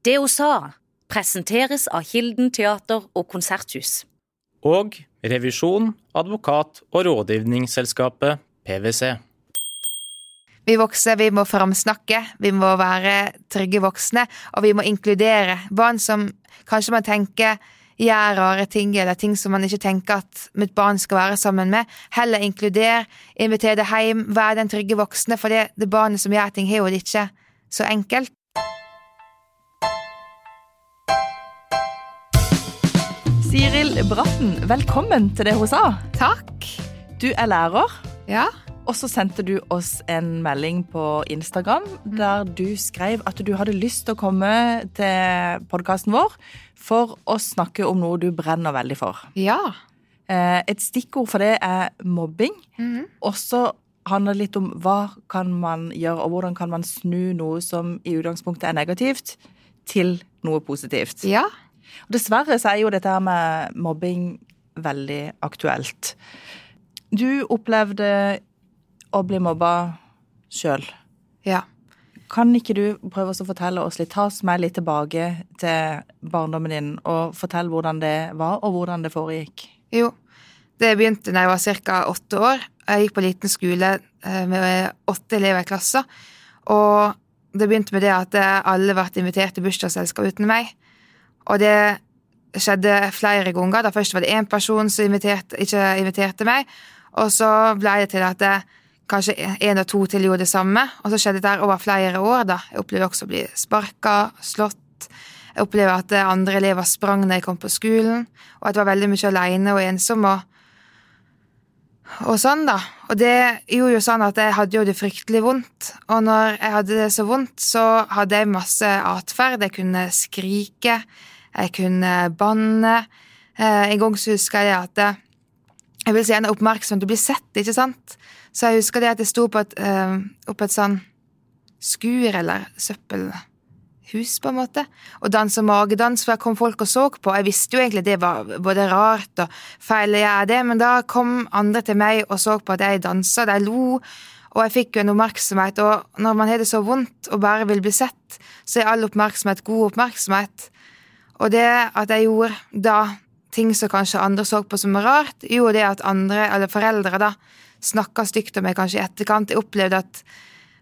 Det hun sa, presenteres av Kilden teater og konserthus. Og revisjon, advokat og rådgivningsselskapet PwC. Vi voksne vi må framsnakke, vi må være trygge voksne, og vi må inkludere barn som kanskje man tenker gjør rare ting, eller ting som man ikke tenker at mitt barn skal være sammen med. Heller inkluder, inviter det hjem, vær den trygge voksne, for det, det barnet som gjør ting, har jo det ikke så enkelt. Siril Bratten, velkommen til det hun sa. Takk. Du er lærer, Ja. og så sendte du oss en melding på Instagram der du skrev at du hadde lyst til å komme til podkasten vår for å snakke om noe du brenner veldig for. Ja. Eh, Et stikkord for det er mobbing. Mhm. Og så handler det litt om hva kan man gjøre, og hvordan kan man snu noe som i utgangspunktet er negativt, til noe positivt. Ja. Og dessverre så er jo dette her med mobbing veldig aktuelt. Du opplevde å bli mobba sjøl. Ja. Kan ikke du prøve å fortelle oss litt, ta oss med litt tilbake til barndommen din, og fortell hvordan det var, og hvordan det foregikk? Jo. Det begynte da jeg var ca. åtte år. Jeg gikk på liten skole eh, med åtte elever i klassen. Og det begynte med det at alle ble invitert til bursdagsselskap uten meg. Og det skjedde flere ganger. Da først var det én person som inviterte, ikke inviterte meg. Og så ble det til at det, kanskje én og to til gjorde det samme. Og så skjedde det over flere år. da. Jeg opplevde også å bli sparka, slått. Jeg opplevde at andre elever sprang når jeg kom på skolen, og at jeg var veldig mye alene og ensom. og og sånn, da. Og det gjorde jo sånn at jeg hadde jo det fryktelig vondt. Og når jeg hadde det så vondt, så hadde jeg masse atferd. Jeg kunne skrike, jeg kunne banne. Eh, en gang så husker jeg at jeg vil si gjerne oppmerksomhet, du blir sett, ikke sant? Så jeg husker det at jeg sto på et, eh, et sånn skur eller søppelhus, på en måte, og dansa magedans, for jeg kom folk og så på. Jeg visste jo egentlig det var både rart og feil å gjøre det, men da kom andre til meg og så på at jeg dansa, de lo, og jeg fikk jo en oppmerksomhet, og når man har det så vondt og bare vil bli sett, så er all oppmerksomhet god oppmerksomhet. Og det at jeg gjorde da ting som kanskje andre så på som rart, gjorde det at andre, eller foreldre, da, snakka stygt om meg kanskje i etterkant. Jeg opplevde at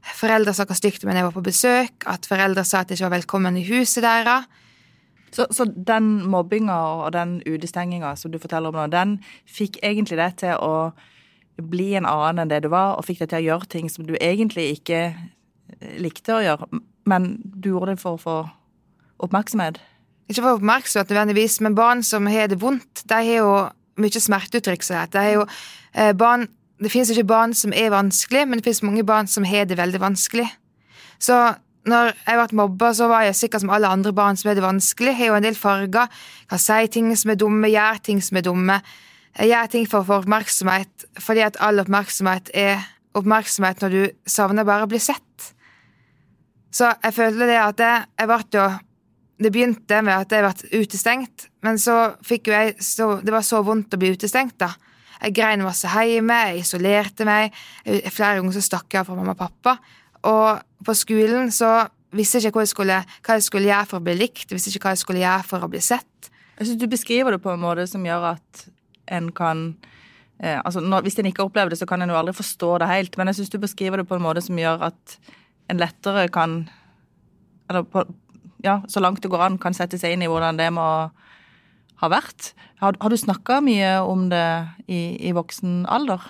foreldre snakka stygt om meg når jeg var på besøk, at foreldre sa at jeg ikke var velkommen i huset deres. Så, så den mobbinga og den utestenginga som du forteller om nå, den fikk egentlig deg til å bli en annen enn det du var, og fikk deg til å gjøre ting som du egentlig ikke likte å gjøre, men du gjorde det for å få oppmerksomhet? Ikke for oppmerksomhet nødvendigvis, men barn som har det vondt, de har jo mye smerteuttrykk som dette. De har jo eh, barn Det finnes ikke barn som er vanskelig, men det finnes mange barn som har det veldig vanskelig. Så når jeg ble mobba, så var jeg sikkert som alle andre barn som har det vanskelig. Jeg har jo en del farger, kan si ting som er dumme, gjør ting som er dumme. Jeg gjør ting for å få oppmerksomhet, fordi at all oppmerksomhet er oppmerksomhet når du savner bare å bli sett. Så jeg følte det at jeg, jeg ble jo Det begynte med at jeg ble utestengt, men så fikk jo jeg så Det var så vondt å bli utestengt, da. Jeg grein masse hjemme, jeg isolerte meg. Flere ganger så stakk jeg av fra mamma og pappa. Og på skolen så visste jeg ikke hva jeg, skulle, hva jeg skulle gjøre for å bli likt, visste ikke hva jeg skulle gjøre for å bli sett. Jeg synes Du beskriver det på en måte som gjør at en kan eh, altså når, Hvis en ikke opplever det, så kan en jo aldri forstå det helt, men jeg syns du beskriver det på en måte som gjør at en lettere kan Eller på, ja, så langt det går an, kan sette seg inn i hvordan det må ha vært. Har, har du snakka mye om det i, i voksen alder?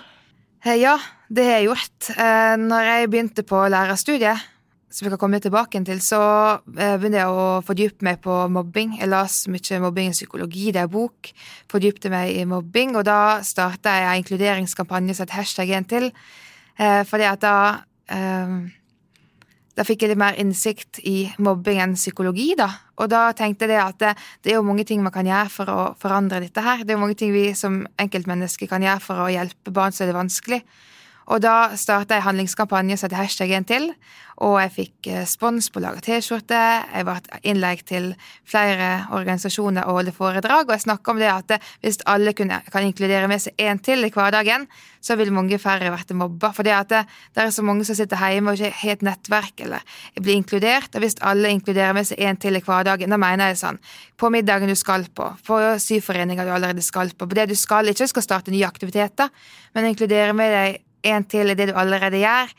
Eh, Ja, det har jeg gjort. Eh, Når jeg begynte på lærerstudiet, som vi kan komme tilbake til, så eh, begynte jeg å fordype meg på mobbing. Jeg las mye mobbing i psykologi, det er bok. Fordypte meg i mobbing, og da starta jeg en inkluderingskampanje som het hashtag 1 til. Fordi at da Da fikk jeg litt mer innsikt i mobbing enn psykologi, da. Og da tenkte jeg at det, det er jo mange ting man kan gjøre for å forandre dette her. Det er jo mange ting vi som enkeltmennesker kan gjøre for å hjelpe barn som er det vanskelig. Og da starta jeg handlingskampanje som heter Hashtag en til, og jeg fikk eh, spons på å lage T-skjorte. Jeg ble innlegg til flere organisasjoner og holde foredrag, og jeg snakka om det at hvis alle kunne, kan inkludere med seg én til i hverdagen, så vil mange færre bli mobba. For det at det, det, er så mange som sitter hjemme og ikke har et nettverk eller blir inkludert. Og hvis alle inkluderer med seg én til i hverdagen, da mener jeg sånn på middagen du skal på, på syforeninga du allerede skal på, på det du skal, ikke skal starte nye aktiviteter, men inkludere med deg en til i det du allerede gjør,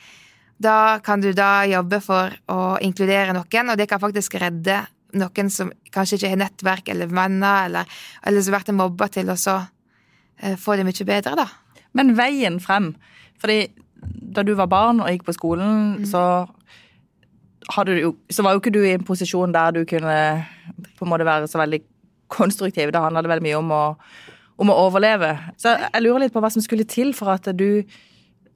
da kan du da jobbe for å inkludere noen, og det kan faktisk redde noen som kanskje ikke har nettverk eller venner, eller, eller som har vært mobba, til å så uh, få det mye bedre, da. Men veien frem fordi da du var barn og gikk på skolen, mm. så, jo, så var jo ikke du i en posisjon der du kunne på en måte være så veldig konstruktiv. Da handla det veldig mye om å, om å overleve. Så jeg lurer litt på hva som skulle til for at du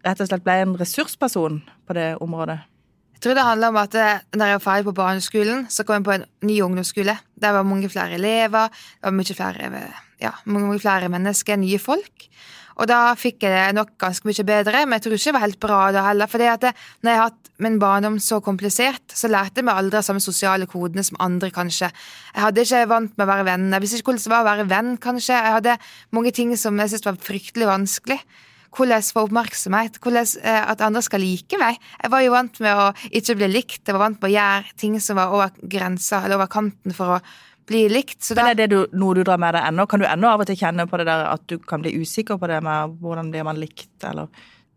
rett og slett ble en ressursperson på det området? Jeg tror det handler om at eh, når jeg var ferdig på barneskolen, så kom jeg på en ny ungdomsskole. Der var mange flere elever, det var mye flere, ja, mange flere mennesker, nye folk. Og da fikk jeg det nok ganske mye bedre, men jeg tror ikke det var helt bra da heller. For at når jeg har hatt min barndom så komplisert, så lærte jeg meg aldri de samme sosiale kodene som andre, kanskje. Jeg hadde ikke vant med å være venn. Jeg visste ikke hvordan det var å være venn, kanskje. Jeg hadde mange ting som jeg syntes var fryktelig vanskelig hvordan få oppmerksomhet, hvordan eh, at andre skal like meg. Jeg var jo vant med å ikke bli likt, jeg var vant med å gjøre ting som var over grensa eller over kanten for å bli likt. Så Men Er det du, noe du drar med deg ennå? Kan du ennå av og til kjenne på det der at du kan bli usikker på det med hvordan blir man likt, eller?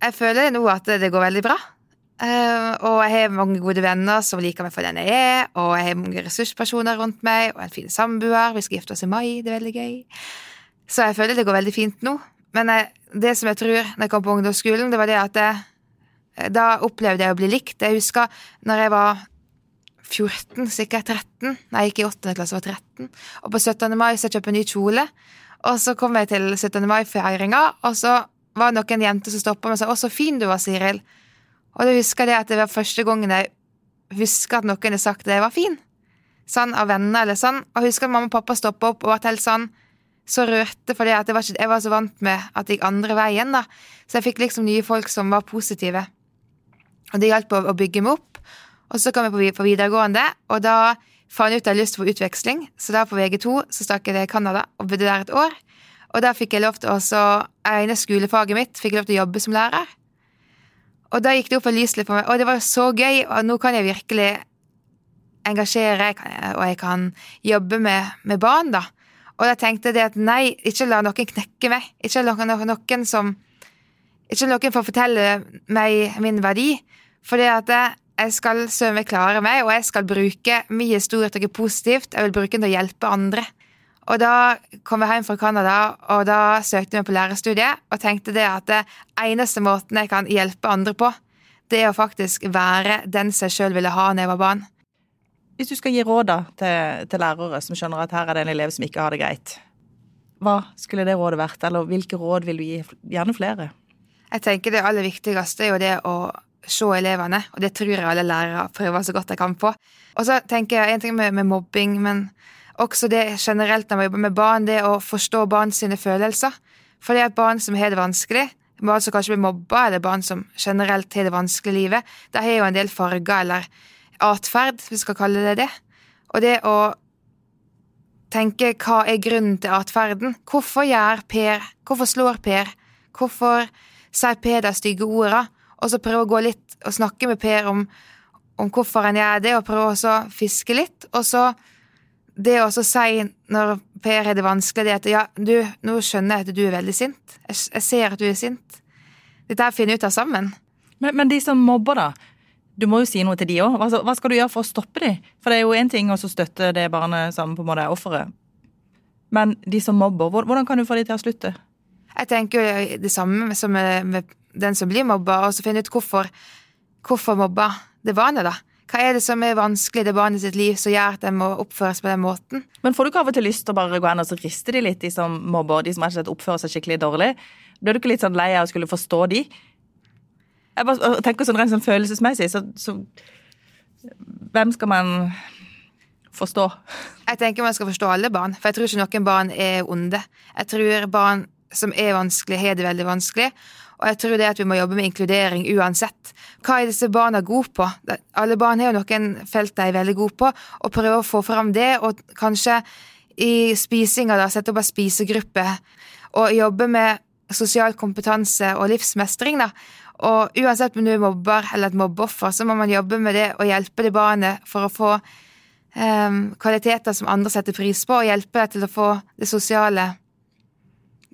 Jeg føler nå at det går veldig bra. Uh, og jeg har mange gode venner som liker meg for den jeg er, og jeg har mange ressurspersoner rundt meg, og en fin samboer. Vi skal gifte oss i mai, det er veldig gøy. Så jeg føler det går veldig fint nå. Men jeg, det som jeg tror når jeg kom på ungdomsskolen, det var det at jeg, da opplevde jeg å bli likt. Jeg husker når jeg var 14, sikkert 13. Nei, gikk i 8. klasse, var 13. Og på 17. mai så kjøpte jeg ny kjole. Og så kom jeg til 17. mai-feiringa, og så var det noen jenter som stoppa meg og sa 'Å, så fin du var, Siril'. Og da husker jeg at det var første gangen jeg husker at noen hadde sagt at jeg var fin. Sånn av venner eller sånn. Og jeg husker at mamma og pappa stoppa opp og var helt sånn så rørte fordi at jeg var, ikke, jeg var så vant med at det gikk andre veien, da. Så jeg fikk liksom nye folk som var positive. Og det hjalp å, bygge meg opp. Og så kom jeg på, på videregående, og da fant jeg ut at jeg hadde lyst til å få utveksling. Så da på VG2 så stakk jeg til Canada og bodde der et år. Og da fikk jeg lov til å egne skolefaget mitt fikk jeg lov til å jobbe som lærer. Og da gikk det opp for lyste litt for meg, og det var så gøy, og nå kan jeg virkelig engasjere, og jeg kan jobbe med, med barn, da. Og da tenkte jeg at nei, ikke la noen knekke meg. Ikke la noen, som Ikke noen få fortelle meg min verdi. For det at jeg skal søren klare meg, og jeg skal bruke min historie til noe positivt. Jeg vil bruke den til å hjelpe andre. Og da kom jeg hjem fra Canada, og da søkte jeg meg på lærerstudiet og tenkte det at det eneste måten jeg kan hjelpe andre på, det er å faktisk være den som jeg sjøl ville ha når jeg var barn. Hvis du skal gi råd til, til, lærere som skjønner at her er det en elev som ikke har det greit, hva skulle det rådet vært, eller hvilke råd vil du gi? Gjerne flere. Jeg tenker det aller viktigste er jo det å se elevene, og det tror jeg alle lærere prøver så godt de kan på. Og så tenker jeg en ting med, med mobbing, men også det generelt når man jobber med barn, det å forstå barn sine følelser. For det er barn som har det vanskelig, barn som kanskje blir mobba, eller barn som generelt har det vanskelig i livet, de har jo en del farger eller atferd, hvis vi skal kalle det det. Og det å tenke hva er grunnen til atferden? Hvorfor gjør Per Hvorfor slår Per? Hvorfor sier Per de stygge orda? Og så prøve å gå litt og snakke med Per om, om hvorfor han gjør det, og prøve å fiske litt. Og så det å si når Per har det vanskelig, det at ja, du, nå skjønner jeg at du er veldig sint. Jeg, jeg ser at du er sint. Dette finner vi ut av sammen. Men, men de som mobber, da? Du må jo si noe til de òg. Hva, skal du gjøre for å stoppe de? For det er jo én ting å støtte det barnet som på en måte er offeret. Men de som mobber, hvordan kan du få de til å slutte? Jeg tenker jo det samme som med den som blir mobba, og så finne ut hvorfor, hvorfor mobba det barnet, da. Hva er det som er vanskelig i det barnet sitt liv som gjør at de må oppføres på den måten? Men får du ikke av og til lyst til å bare gå hen og riste de litt, de som mobber, de som rett og slett oppfører seg skikkelig dårlig? Blir du ikke litt sånn lei av å skulle forstå de? Jeg bare tenker sånn rent sånn følelsesmessig, så, så Hvem skal man forstå? Jeg tenker man skal forstå alle barn, for jeg tror ikke noen barn er onde. Jeg tror barn som er vanskelig, har det veldig vanskelig. Og jeg tror det at vi må jobbe med inkludering uansett. Hva er disse barna gode på? Alle barn har jo noen felt de er veldig gode på, og prøve å få fram det, og kanskje i spisinga da, sette opp en spisegruppe, og jobbe med sosial kompetanse og livsmestring, da. Og uansett om du er mobber eller et mobbeoffer, så må man jobbe med det og hjelpe det barnet for å få um, kvaliteter som andre setter pris på, og hjelpe det til å få det sosiale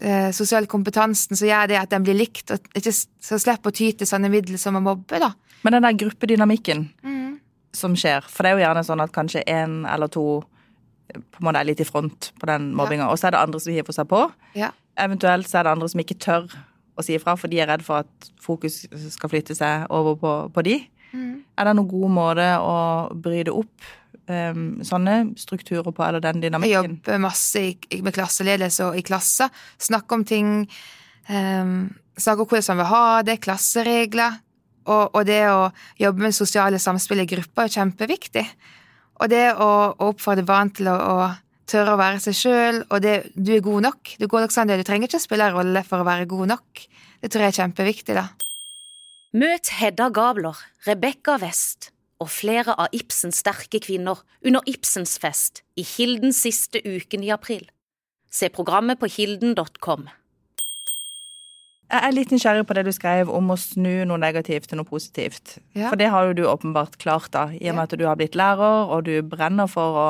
uh, sosiale kompetansen som gjør det at den blir likt, og ikke så slipper å ty til sånne midler som å mobbe, da. Men den der gruppedynamikken Mm. som skjer, for det er jo gjerne sånn at kanskje én eller to på en måte er litt i front på den mobbinga, og så er det andre som hiver seg på. Ja. Eventuelt så er det andre som ikke tør å si ifra, for de er redd for at fokus skal flytte seg over på, på de. Mm. Er det noen god måte å bryte opp um, sånne strukturer på, eller den Jeg jobber masse med klasseledelse og i klasser. Snakke om ting. Um, snakke om hvordan man vil ha det, klasseregler. Og, og det å jobbe med sosiale samspill i grupper er kjempeviktig. Og det å, å oppfordre barn til å, å tørre å være seg sjøl, og det du er god nok. Du god nok sånn du trenger ikke å spille en rolle for å være god nok. Det tror jeg er kjempeviktig, da. Møt Hedda Gabler, Rebekka West og flere av Ibsens sterke kvinner under Ibsens fest i Kilden siste uken i april. Se programmet på kilden.com. Jeg er litt nysgjerrig på det du skrev om å snu noe negativt til noe positivt. Ja. For det har jo du åpenbart klart, da, i og med at du har blitt lærer, og du brenner for å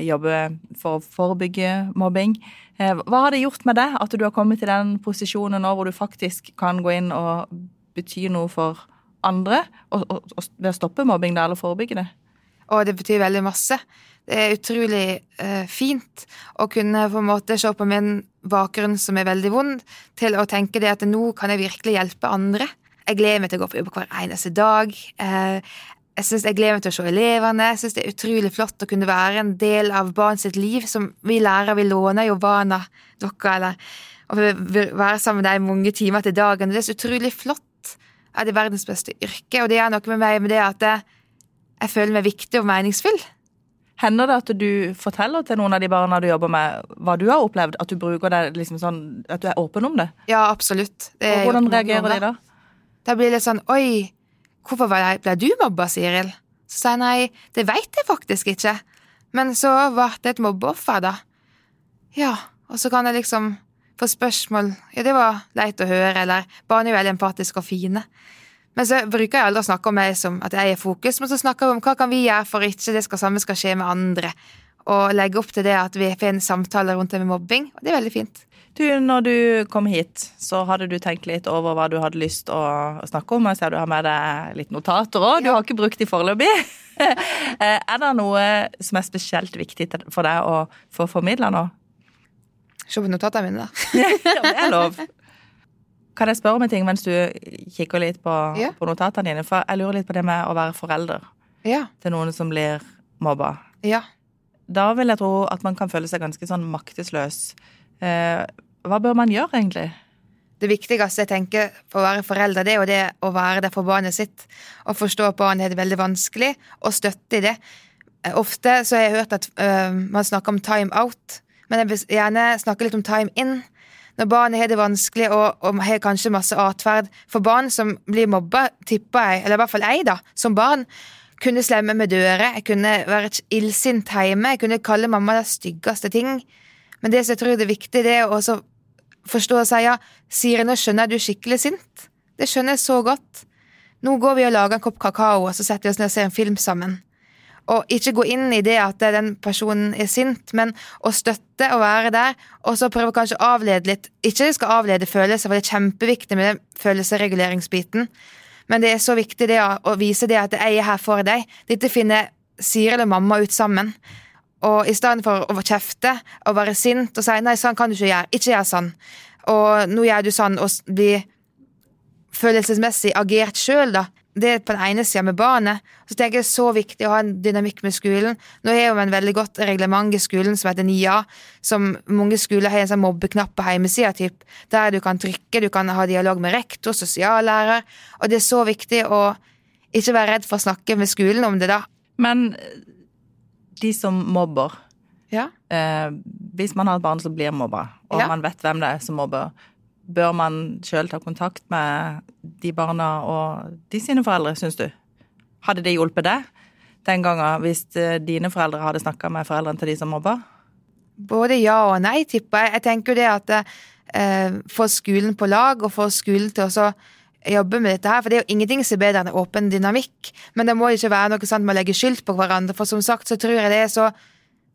jobbe for å forebygge mobbing. Eh, hva har det gjort med deg at du har kommet til den posisjonen nå hvor du faktisk kan gå inn og bety noe for andre, og, og, og ved å stoppe mobbing da, eller forebygge det? Og det betyr veldig masse. Det er utrolig eh, fint å kunne på en måte se på min bakgrunn som er veldig vond, til å tenke det at nå kan jeg virkelig hjelpe andre. Jeg gleder meg til å gå på jobb hver eneste dag. Eh, jeg synes jeg gleder meg til å se elevene. Jeg synes det er utrolig flott å kunne være en del av barn sitt liv. Som vi lærer, vi låner jo barna dere, eller og være sammen med dem mange timer til dagen. Det er så utrolig flott. Jeg er det verdens beste yrke, og det gjør noe med meg med det at jeg, føler meg viktig og meningsfull. Hender det at du forteller til noen av de barna du jobber med, hva du har opplevd? At du bruker det liksom sånn, at du er åpen om det? Ja, absolutt. Det hvordan reagerer de da? Da blir det litt sånn Oi, hvorfor ble, du mobba, Siril? Så sa jeg nei, det veit jeg faktisk ikke. Men så ble det et mobbeoffer, da. Ja, og så kan jeg liksom få spørsmål Ja, det var leit å høre, eller Barn er veldig empatiske og fine. Men så bruker jeg aldri å snakke om meg som at jeg er fokus, men så snakker vi om hva kan vi gjøre for ikke det skal samme skal skje med andre. Og legge opp til det at vi får en samtale rundt det med mobbing, og det er veldig fint. Du, når du kom hit, så hadde du tenkt litt over hva du hadde lyst å snakke om. Jeg ser du har med deg litt notater òg. Du har ikke brukt de foreløpig. Eh, er det noe som er spesielt viktig for deg å få formidla nå? Se på notatene mine, da. Ja, det er lov. Kan jeg spørre om en ting mens du kikker litt på, Ja. på notatene dine? For jeg lurer litt på det med å være forelder Ja. til noen som blir mobba. Ja. Da vil jeg tro at man kan føle seg ganske sånn maktesløs. Eh, hva bør man gjøre, egentlig? Det viktigste jeg tenker for å være forelder, det er jo det å være der for barnet sitt. Å forstå at barnet har det veldig vanskelig, og støtte i det. Eh, Ofte så har jeg hørt at øh, man snakker om time out, men jeg vil gjerne snakke litt om time in. Når barnet har det vanskelig og, og har kanskje masse atferd For barn som blir mobba, tipper jeg, eller i hvert fall jeg, da, som barn, kunne slemme med dører, jeg kunne være illsint hjemme, jeg kunne kalle mamma de styggeste ting. Men det som jeg tror er viktig, det er å forstå og si ja, Siri, nå skjønner jeg du er skikkelig sint. Det skjønner jeg så godt. Nå går vi og lager en kopp kakao, og så setter vi oss ned og ser en film sammen. Og ikke gå inn i det at den personen er sint, men å støtte og være der, og så prøve kanskje å avlede litt. Ikke at det skal avlede følelser, for det er kjempeviktig med den følelsesreguleringsbiten. Men det er så viktig det å vise det at jeg er her for deg. Dette finner Siri eller mamma ut sammen. Og i stedet for å kjefte og være sint og si 'nei, sånn kan du ikke gjøre', ikke gjør sånn, og nå gjør du sånn, og blir følelsesmessig agert sjøl, da. Det er på den ene sida med barnet. Så tenker jeg det er så viktig å ha en dynamikk med skolen. Nå er jo en veldig godt reglement i skolen som heter NIA, som mange skoler har en sånn mobbeknapp på hjemmesida, der du kan trykke, du kan ha dialog med rektor, sosiallærer, og det er så viktig å ikke være redd for å snakke med skolen om det, da. Men de som mobber Ja. eh, Hvis man har et barn som blir mobba, og Ja. man vet hvem det er som mobber, bør man sjøl ta kontakt med de barna og de sine foreldre, syns du? Hadde det hjulpet deg den gangen hvis eh, dine foreldre hadde snakka med foreldrene til de som mobba? Både ja og nei, tipper jeg. Jeg tenker jo det at eh, få skolen på lag, og få skolen til å så jobbe med dette her, for det er jo ingenting som er bedre enn åpen dynamikk. Men det må ikke være noe sånt med å legge skyld på hverandre, for som sagt så tror jeg det er så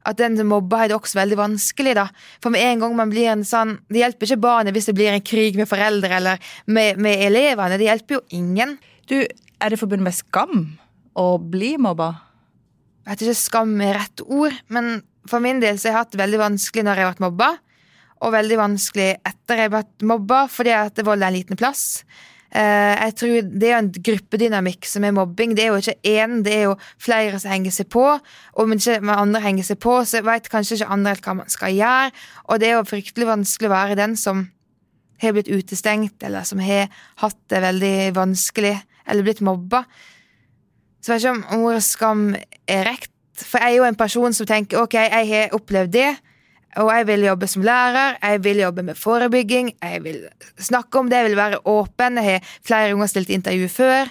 at den som mobber har det også veldig vanskelig, da. For med en gang man blir en sånn Det hjelper ikke barnet hvis det blir en krig med foreldre eller med, med elevene. Det hjelper jo ingen. Du, er det forbundet med skam å bli mobba? Jeg vet ikke skam er rett ord, men for min del så har jeg hatt det veldig vanskelig når jeg har vært mobba, og veldig vanskelig etter jeg har vært mobba, fordi at vold er en liten plass. Eh, jeg tror Det er jo en gruppedynamikk som er mobbing. Det er jo ikke én, det er jo flere som henger seg på. Og om ikke andre henger seg på, så vet kanskje ikke andre hva man skal gjøre. Og det er jo fryktelig vanskelig å være den som har blitt utestengt, eller som har hatt det veldig vanskelig, eller blitt mobba. Så jeg vet ikke om ordet skam er rekt. For jeg er jo en person som tenker ok, jeg har opplevd det. Og jeg vil jobbe som lærer, jeg vil jobbe med forebygging, jeg vil snakke om det, jeg vil være åpen. Jeg har flere ganger stilt intervju før.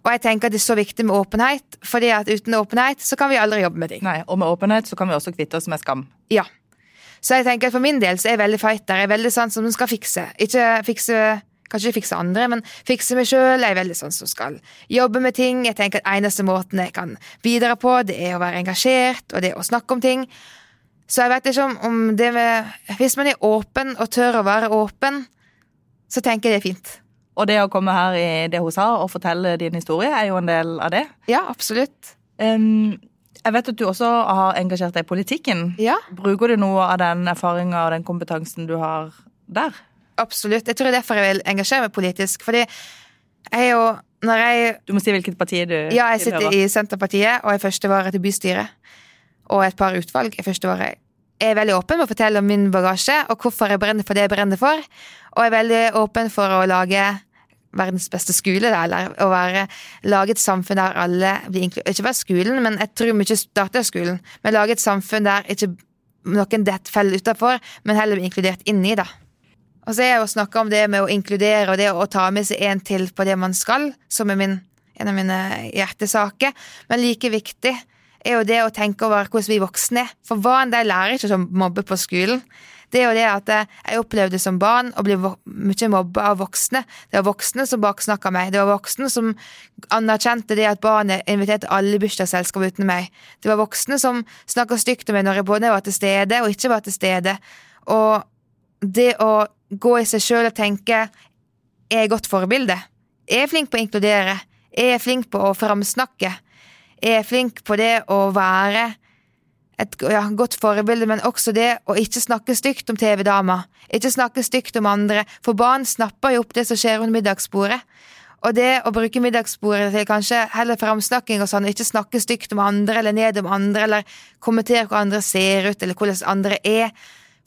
Og jeg tenker at det er så viktig med åpenhet, fordi at uten åpenhet så kan vi aldri jobbe med ting. Nei, Og med åpenhet så kan vi også kvitte oss med skam. Ja. Så jeg tenker at for min del så er jeg veldig fighter. Jeg er veldig sånn som skal fikse. Ikke fikse Kanskje fikse andre, men fikse meg sjøl. Jeg er veldig sånn som skal jobbe med ting. Jeg tenker at eneste måten jeg kan bidra på, det er å være engasjert, og det er å snakke om ting. Så jeg vet ikke om, om det med Hvis man er åpen og tør å være åpen, så tenker jeg det er fint. Og det å komme her i det hun sa og fortelle din historie, er jo en del av det. Ja, absolutt. Um, jeg vet at du også har engasjert deg i politikken. Ja. Bruker du noe av den erfaringa og den kompetansen du har der? Absolutt. Jeg tror det er derfor jeg vil engasjere meg politisk. Fordi jeg er jo når jeg Du må si hvilket parti du Ja, jeg sitter i Senterpartiet, og jeg første var til bystyret og et par utvalg i første året. Jeg er veldig åpen med å fortelle om min bagasje og hvorfor jeg brenner for det jeg brenner for. Og jeg er veldig åpen for å lage verdens beste skole, eller å være, lage et samfunn der alle blir inkludert. Ikke bare skolen, men jeg tror vi ikke starter skolen. Men lage et samfunn der ikke noen detter faller utafor, men heller blir inkludert inni, da. Og så er jeg jo snakka om det med å inkludere og det å ta med seg en til på det man skal, som er min, en av mine hjertesaker. Men like viktig er jo det å tenke over hvordan vi voksne er. For barn de lærer ikke som mobbe på skolen. Det er jo det at jeg opplevde som barn å bli mye mobba av voksne. Det var voksne som baksnakka meg. Det var voksne som anerkjente det at barnet inviterte alle bursdagsselskap uten meg. Det var voksne som snakka stygt om meg når jeg både var til stede og ikke var til stede. Og det å gå i seg sjøl og tenke er jeg godt forbilde? Er jeg flink på å inkludere? Er jeg flink på å framsnakke? Er flink på det å være et ja, godt forbilde, men også det å ikke snakke stygt om TV-dama. Ikke snakke stygt om andre, for barn snapper jo opp det som skjer under middagsbordet. Og det å bruke middagsbordet til kanskje heller framsnakking og sånn, ikke snakke stygt om andre eller ned om andre, eller kommentere hvordan andre ser ut, eller hvordan andre er.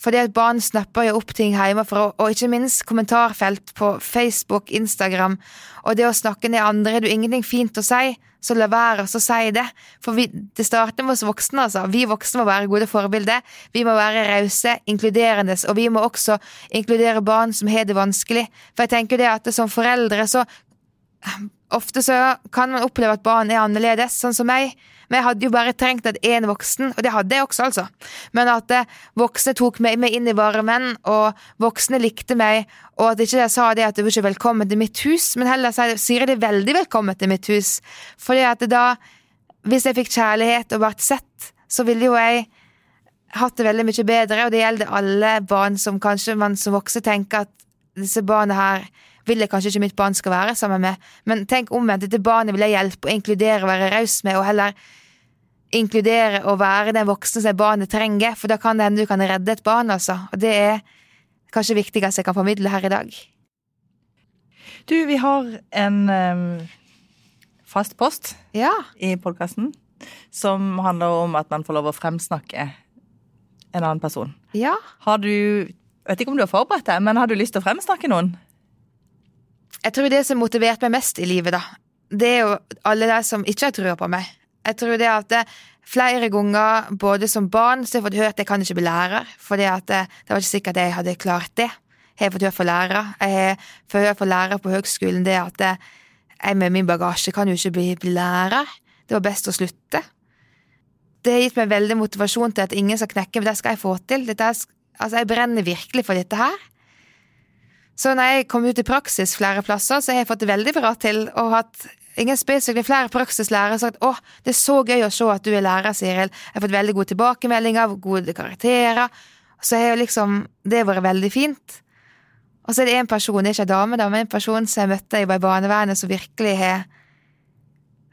Fordi at barn snapper jo opp ting hjemmefra, og ikke minst kommentarfelt på Facebook, Instagram, og det å snakke ned andre, er det jo ingenting fint å si, så la være å si det. For vi, det starter med oss voksne, altså. Vi voksne må være gode forbilder. Vi må være rause, inkluderende, og vi må også inkludere barn som har det vanskelig. For jeg tenker det at det som foreldre så Ofte så kan man oppleve at barn er annerledes, sånn som meg. Men jeg hadde jo bare trengt at én voksen, og det hadde jeg også, altså. Men at eh, voksne tok meg med inn i varmen, og voksne likte meg, og at ikke jeg sa det at du er ikke velkommen til mitt hus, men heller sier de veldig velkommen til mitt hus. Fordi at da, hvis jeg fikk kjærlighet og vært sett, så ville jo jeg hatt det veldig mye bedre, og det gjelder alle barn som kanskje man som voksen tenker at disse barna her vil jeg kanskje ikke mitt barn skal være sammen med, men tenk omvendt, dette barnet vil jeg hjelpe og inkludere og være raus med, og heller inkludere og være den voksne som barnet trenger, for da kan det hende du kan redde et barn, altså. Og det er kanskje viktigst jeg kan formidle her i dag. Du, vi har en um, fast post ja. i podkasten som handler om at man får lov å fremsnakke en annen person. Ja. Har du Vet ikke om du har forberedt deg, men har du lyst til å fremsnakke noen? Jeg tror det som motiverte meg mest i livet, da, det er jo alle de som ikke har trua på meg. Jeg tror det at det, flere ganger, både som barn, så har jeg fått hørt at jeg kan ikke bli lærer, for det, det, var ikke sikkert jeg hadde klart det. Jeg har fått høre fra lærere. Jeg har fått høre fra lærere på høgskolen det at jeg med min bagasje kan jo ikke bli, bli lærer. Det var best å slutte. Det har gitt meg veldig motivasjon til at ingen skal knekke, men det skal jeg få til. Dette, altså, jeg brenner virkelig for dette her. Så når jeg kom ut i praksis flere plasser, så har jeg fått det veldig bra til, og hatt ingen spesifikke flere praksislærere sagt å, det er så gøy å se at du er lærer, Siril. Jeg har fått veldig gode tilbakemeldinger, gode karakterer. Så har liksom Det har vært veldig fint. Og så er det en person, er ikke en dame, da, men en person som jeg møtte i barnevernet, som virkelig har,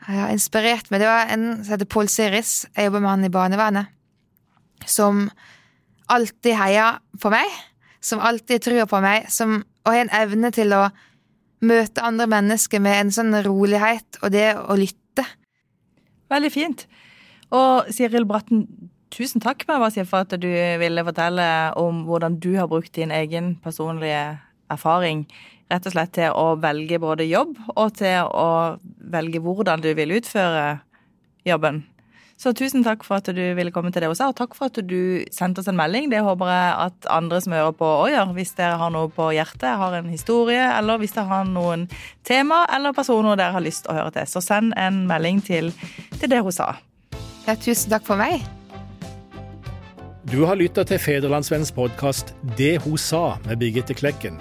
ja, inspirert meg. Det var en som heter Pål Siris. Jeg jobber med han i barnevernet. Som alltid heier på meg. Som alltid tror på meg. Som, og har en evne til å møte andre mennesker med en sånn rolighet og det å lytte. Veldig fint. Og Siril Bratten, tusen takk si, for at du ville fortelle om hvordan du har brukt din egen personlige erfaring rett og slett til å velge både jobb og til å velge hvordan du vil utføre jobben. Så tusen takk for at du ville komme til det også, og takk for at du sendte oss en melding. Det håper jeg at andre som hører på òg gjør, hvis dere har noe på hjertet, har en historie, eller hvis dere har noen tema eller personer dere har lyst til å høre til. Så send en melding til, til det hun sa. Ja, tusen takk for meg. Du har lytta til Federlandsvennens podkast Det hun sa med Birgitte Klekken.